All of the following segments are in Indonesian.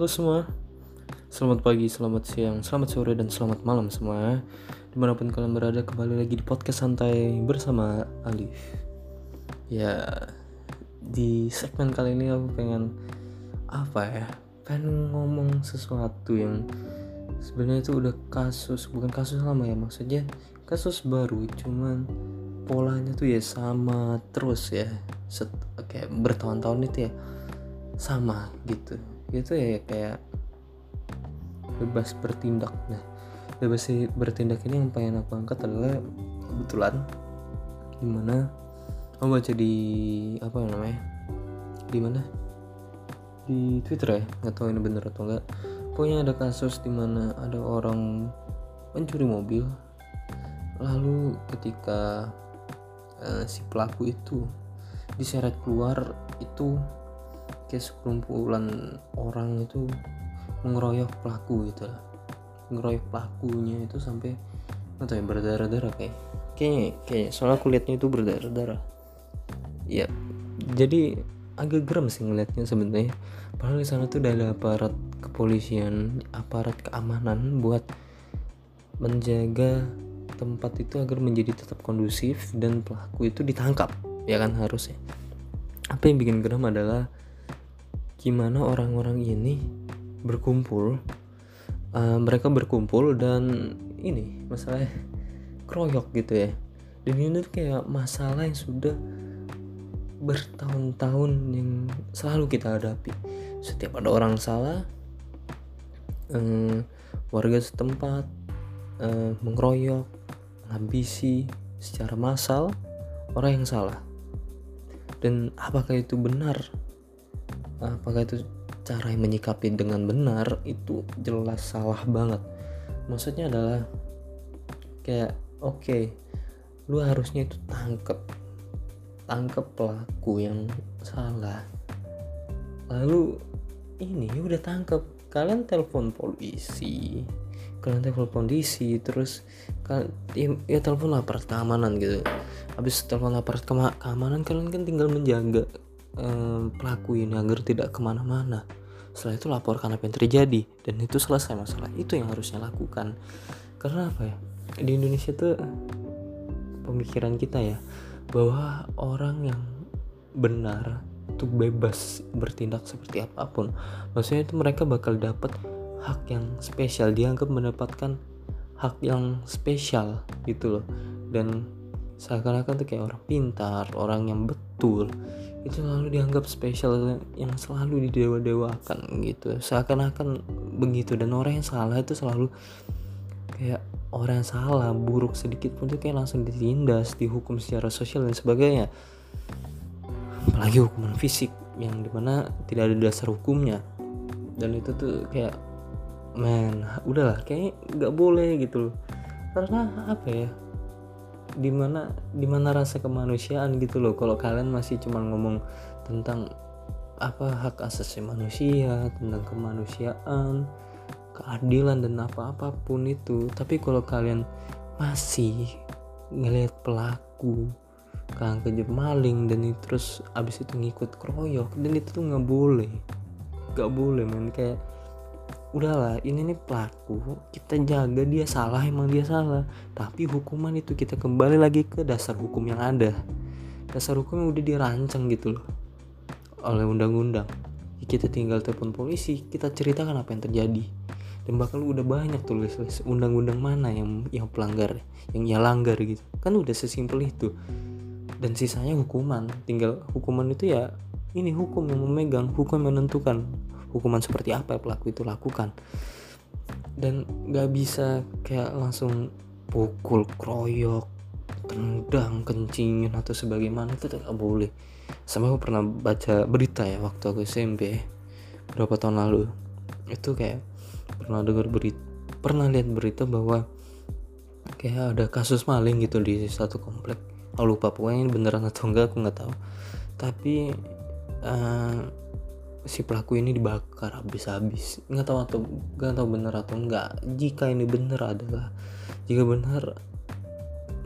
Halo semua. Selamat pagi, selamat siang, selamat sore, dan selamat malam semua. Di mana pun kalian berada kembali lagi di podcast santai bersama Alif. Ya di segmen kali ini aku pengen Apa ya Pengen ngomong sesuatu yang sebenarnya itu udah kasus Bukan kasus lama ya maksudnya Kasus baru cuman polanya tuh ya sama terus ya. Set, kayak bertahun-tahun itu ya sama gitu itu ya kayak bebas bertindak. Nah bebas bertindak ini yang pengen aku angkat adalah kebetulan di mana aku baca di apa namanya di mana? Di Twitter ya? Nggak tahu ini bener atau enggak pokoknya ada kasus di mana ada orang mencuri mobil lalu ketika uh, si pelaku itu diseret keluar itu kayak sekumpulan orang itu mengeroyok pelaku gitu lah. Ngeroyok pelakunya itu sampai nggak tahu ya berdarah-darah kayak. Kayaknya kayak soalnya aku liatnya itu berdarah-darah. Ya jadi agak geram sih ngeliatnya sebenarnya. Padahal di sana tuh udah ada aparat kepolisian aparat keamanan buat menjaga tempat itu agar menjadi tetap kondusif dan pelaku itu ditangkap ya kan harusnya. Apa yang bikin geram adalah gimana orang-orang ini berkumpul uh, mereka berkumpul dan ini masalah kroyok gitu ya. Dan ini tuh kayak masalah yang sudah bertahun-tahun yang selalu kita hadapi. Setiap ada orang salah um, warga setempat uh, mengeroyok menghabisi secara massal orang yang salah. Dan apakah itu benar apakah itu cara yang menyikapi dengan benar itu jelas salah banget. Maksudnya adalah kayak oke okay, lu harusnya itu tangkep tangkep pelaku yang salah. Lalu ini udah tangkep. Kalian telepon polisi. Kalian telepon polisi terus kan ya, ya telepon aparat keamanan gitu. Habis telepon aparat keamanan kalian kan tinggal menjaga um, pelaku ini agar tidak ke mana-mana. Setelah itu laporkan apa yang terjadi. Dan itu selesai masalah. Itu yang harusnya lakukan. Karena apa ya? Di Indonesia tuh pemikiran kita ya bahwa orang yang benar itu bebas bertindak seperti apa pun. Maksudnya itu mereka bakal dapat hak yang spesial. Dianggap mendapatkan hak yang spesial gitu loh. Dan seakan-akan tuh kayak orang pintar orang yang betul itu selalu dianggap spesial yang selalu didewa-dewakan gitu. Seakan-akan begitu. Dan orang yang salah itu selalu kayak orang yang salah buruk sedikit pun itu kayak langsung ditindas dihukum secara sosial dan sebagainya. Apalagi hukuman fisik yang di mana tidak ada dasar hukumnya. Dan itu tuh kayak men udahlah kayak nggak boleh gitu loh. Karena apa ya di mana di mana rasa kemanusiaan gitu loh. Kalau kalian masih cuma ngomong tentang apa hak asasi manusia tentang kemanusiaan keadilan dan apa apa pun itu tapi kalau kalian masih ngelihat pelaku kan kejep maling dan itu terus abis itu ngikut keroyok dan itu tuh nggak boleh. Nggak boleh men. Kayak udahlah ini nih pelaku kita jaga dia salah emang dia salah. Tapi hukuman itu kita kembali lagi ke dasar hukum yang ada. Dasar hukum yang udah dirancang gitu loh oleh undang-undang. Kita tinggal telepon polisi kita ceritakan apa yang terjadi. Dan bakal udah banyak tulis undang-undang mana yang yang pelanggar yang ia langgar gitu. Kan udah sesimpel itu. Dan sisanya hukuman. Tinggal hukuman itu ya ini hukum yang memegang hukum yang menentukan hukuman seperti apa yang pelaku itu lakukan. Dan nggak bisa kayak langsung pukul kroyok tendang kencingin atau sebagaimana itu tidak boleh. Sama aku pernah baca berita ya waktu aku SMP berapa tahun lalu. Itu kayak pernah dengar berita pernah lihat berita bahwa kayak ada kasus maling gitu di satu komplek. Aku lupa pokoknya ini beneran atau enggak aku nggak tahu. Tapi uh, si pelaku ini dibakar habis-habis. Nggak tahu atau nggak tahu benar atau enggak jika ini benar adalah jika benar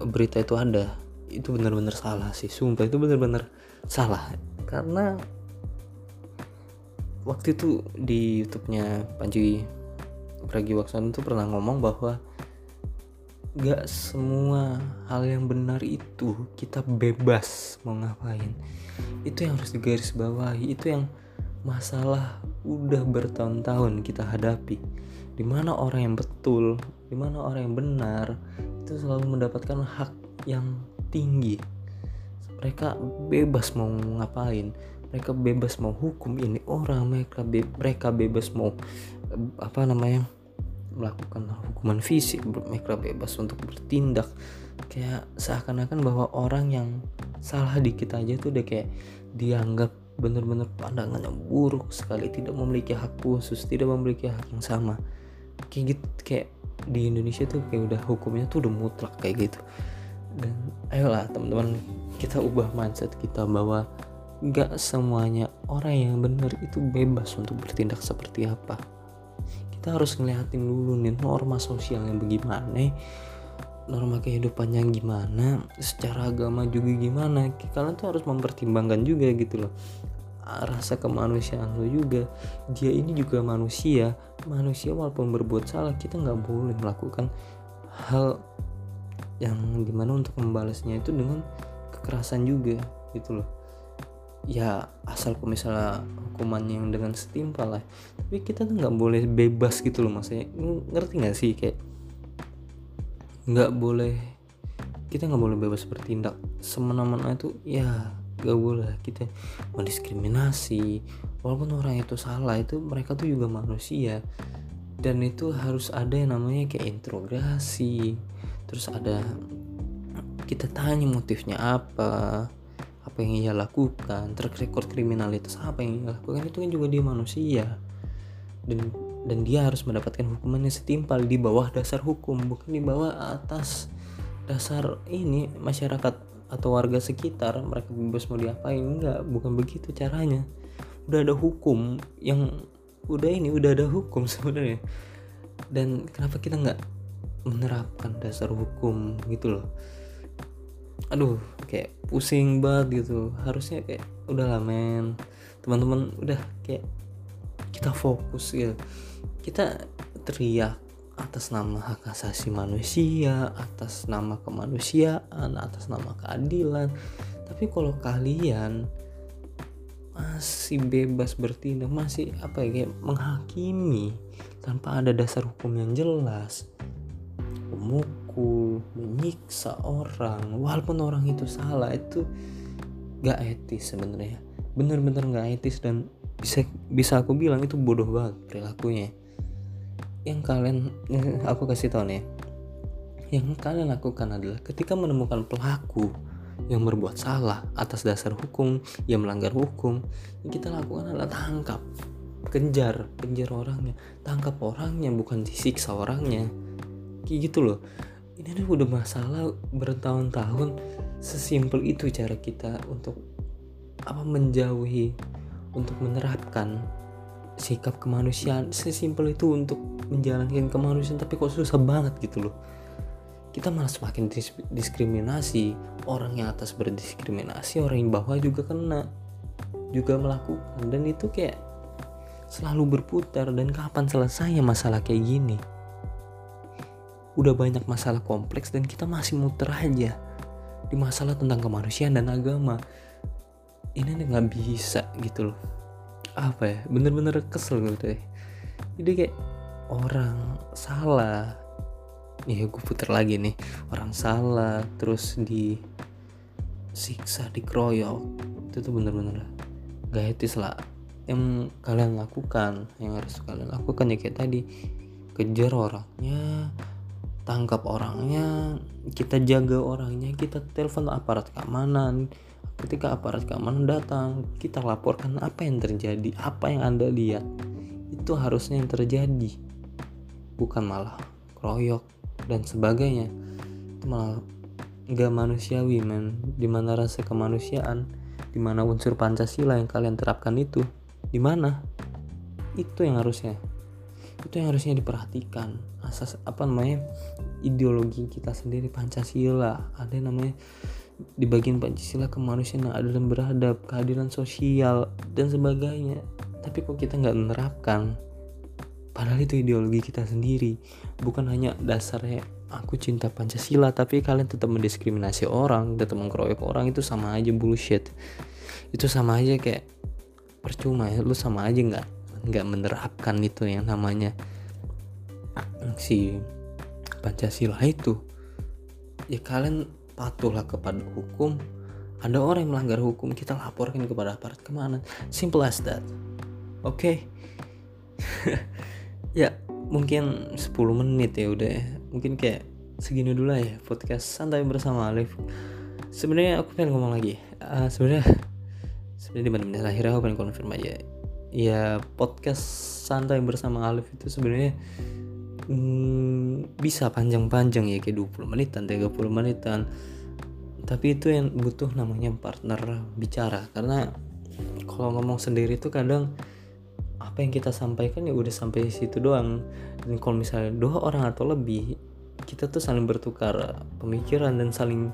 berita itu ada itu benar-benar salah sih. Sumpah itu benar-benar salah. Karena waktu itu di YouTube-nya Panji Pragiwaksono itu pernah ngomong bahwa gak semua hal yang benar itu kita bebas mau ngapain. Itu yang harus digarisbawahi itu yang masalah udah bertahun-tahun kita hadapi. Di mana orang yang betul di mana orang yang benar itu selalu mendapatkan hak yang tinggi. Mereka bebas mau ngapain mereka bebas mau hukum ini orang mereka be mereka bebas mau apa namanya melakukan hukuman fisik mereka bebas untuk bertindak. Kayak seakan-akan bahwa orang yang salah dikit aja tuh udah kayak dianggap bener-bener pandangannya buruk sekali tidak memiliki hak khusus tidak memiliki hak yang sama. Kayak gitu kayak di Indonesia tuh kayak udah hukumnya tuh udah mutlak kayak gitu. Dan ayolah teman-teman kita ubah mindset kita bahwa gak semuanya orang yang benar itu bebas untuk bertindak seperti apa. Kita harus ngeliatin dulu nih norma sosialnya bagaimana norma kehidupannya gimana secara agama juga gimana kalian tuh harus mempertimbangkan juga gitu loh. Rasa kemanusiaan lo juga dia ini juga manusia. Manusia walaupun berbuat salah kita nggak boleh melakukan hal yang di mana untuk membalasnya itu dengan kekerasan juga gitu loh. Ya asal misalnya hukumannya yang dengan setimpal lah. Tapi kita tuh nggak boleh bebas gitu loh maksudnya. Ngerti nggak sih kayak nggak boleh. Kita nggak boleh bebas bertindak. Semena-mena itu ya gak boleh. Kita mendiskriminasi. Walaupun orang itu salah itu mereka tuh juga manusia. Dan itu harus ada yang namanya kayak interogasi terus ada kita tanya motifnya apa apa yang ia lakukan track record kriminalitas apa yang ia lakukan itu kan juga dia manusia. Dan dan dia harus mendapatkan hukuman yang setimpal di bawah dasar hukum bukan di bawah atas dasar ini masyarakat atau warga sekitar. Mereka bebas mau diapain enggak bukan begitu caranya. Udah ada hukum yang udah ini udah ada hukum sebenarnya. Dan kenapa kita nggak menerapkan dasar hukum gitu loh? Aduh kayak pusing banget gitu. Harusnya kayak udah lah men. Teman-teman udah kayak kita fokus gitu kita teriak atas nama hak asasi manusia, atas nama kemanusiaan, atas nama keadilan. Tapi kalau kalian masih bebas bertindak, masih apa ya kayak menghakimi tanpa ada dasar hukum yang jelas, memukul, menyiksa orang, walaupun orang itu salah itu gak etis sebenarnya, bener-bener gak etis dan bisa bisa aku bilang itu bodoh banget perilakunya yang kalian aku kasih tau nih yang kalian lakukan adalah ketika menemukan pelaku yang berbuat salah atas dasar hukum yang melanggar hukum yang kita lakukan adalah tangkap kejar kejar orangnya. Tangkap orangnya bukan disiksa orangnya. Kayak gitu loh. Ini udah masalah bertahun-tahun. Sesimpel itu cara kita untuk apa menjauhi untuk menerapkan sikap kemanusiaan. Sesimpel itu untuk menjalankan kemanusiaan tapi kok susah banget gitu loh. Kita malah semakin diskriminasi. Orang yang atas berdiskriminasi orang yang bawah juga kena juga melakukan. Dan itu kayak selalu berputar. Dan kapan selesainya masalah kayak gini? Udah banyak masalah kompleks dan kita masih muter aja di masalah tentang kemanusiaan dan agama. Ini nggak bisa gitu loh. Apa ya? Bener-bener kesel gitu deh jadi kayak orang salah. Ya gue puter lagi nih. Orang salah terus disiksa dikeroyok. Itu tuh bener-bener gak etis lah. Yang kalian lakukan yang harus kalian lakukan ya kayak tadi. Kejar orangnya tangkap orangnya kita jaga orangnya kita telepon aparat keamanan. Ketika aparat keamanan datang kita laporkan apa yang terjadi apa yang anda lihat. Itu harusnya yang terjadi bukan malah kroyok dan sebagainya. Itu malah nggak manusiawi men. Di mana rasa kemanusiaan di mana unsur pancasila yang kalian terapkan itu di mana itu yang harusnya. Itu yang harusnya diperhatikan. Asas apa namanya ideologi kita sendiri pancasila. Ada yang namanya di bagian Pancasila kemanusiaan yang adil dan beradab, keadilan sosial dan sebagainya. tapi kok kita nggak menerapkan padahal itu ideologi kita sendiri. Bukan hanya dasarnya aku cinta Pancasila tapi kalian tetap mendiskriminasi orang tetap mengkeroyok orang itu sama aja bullshit. Itu sama aja kayak percuma ya lu sama aja nggak nggak menerapkan itu yang namanya si Pancasila itu. Ya kalian patuhlah kepada hukum. Ada orang yang melanggar hukum kita laporkan kepada aparat ke mana simple as that. Oke? okay? ya mungkin 10 menit ya udah ya. mungkin kayak segini dulu ya podcast santai bersama Alif. Sebenarnya aku pengen ngomong lagi. Uh, sebenarnya sebenarnya di menit akhir aku pengen konfirm aja. Ya podcast santai bersama Alif itu sebenarnya hmm, bisa panjang-panjang ya kayak 20 menitan 30 menitan. Tapi itu yang butuh namanya partner bicara. Karena kalau ngomong sendiri itu kadang apa yang kita sampaikan ya udah sampai situ doang. Dan kalau misalnya dua orang atau lebih kita tuh saling bertukar pemikiran dan saling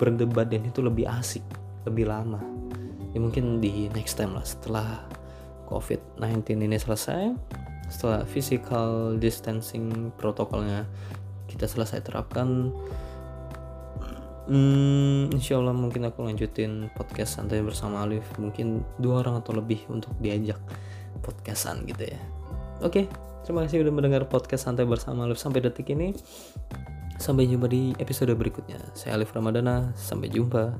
berdebat dan itu lebih asik lebih lama. Ya mungkin di next time lah setelah covid-19 ini selesai setelah physical distancing protokolnya kita selesai terapkan Hmm, insya Allah mungkin aku lanjutin podcast santai bersama Alif. Mungkin dua orang atau lebih untuk diajak podcastan gitu ya. Oke terima kasih udah mendengar podcast santai bersama Alif sampai detik ini. Sampai jumpa di episode berikutnya. Saya Alif Ramadana sampai jumpa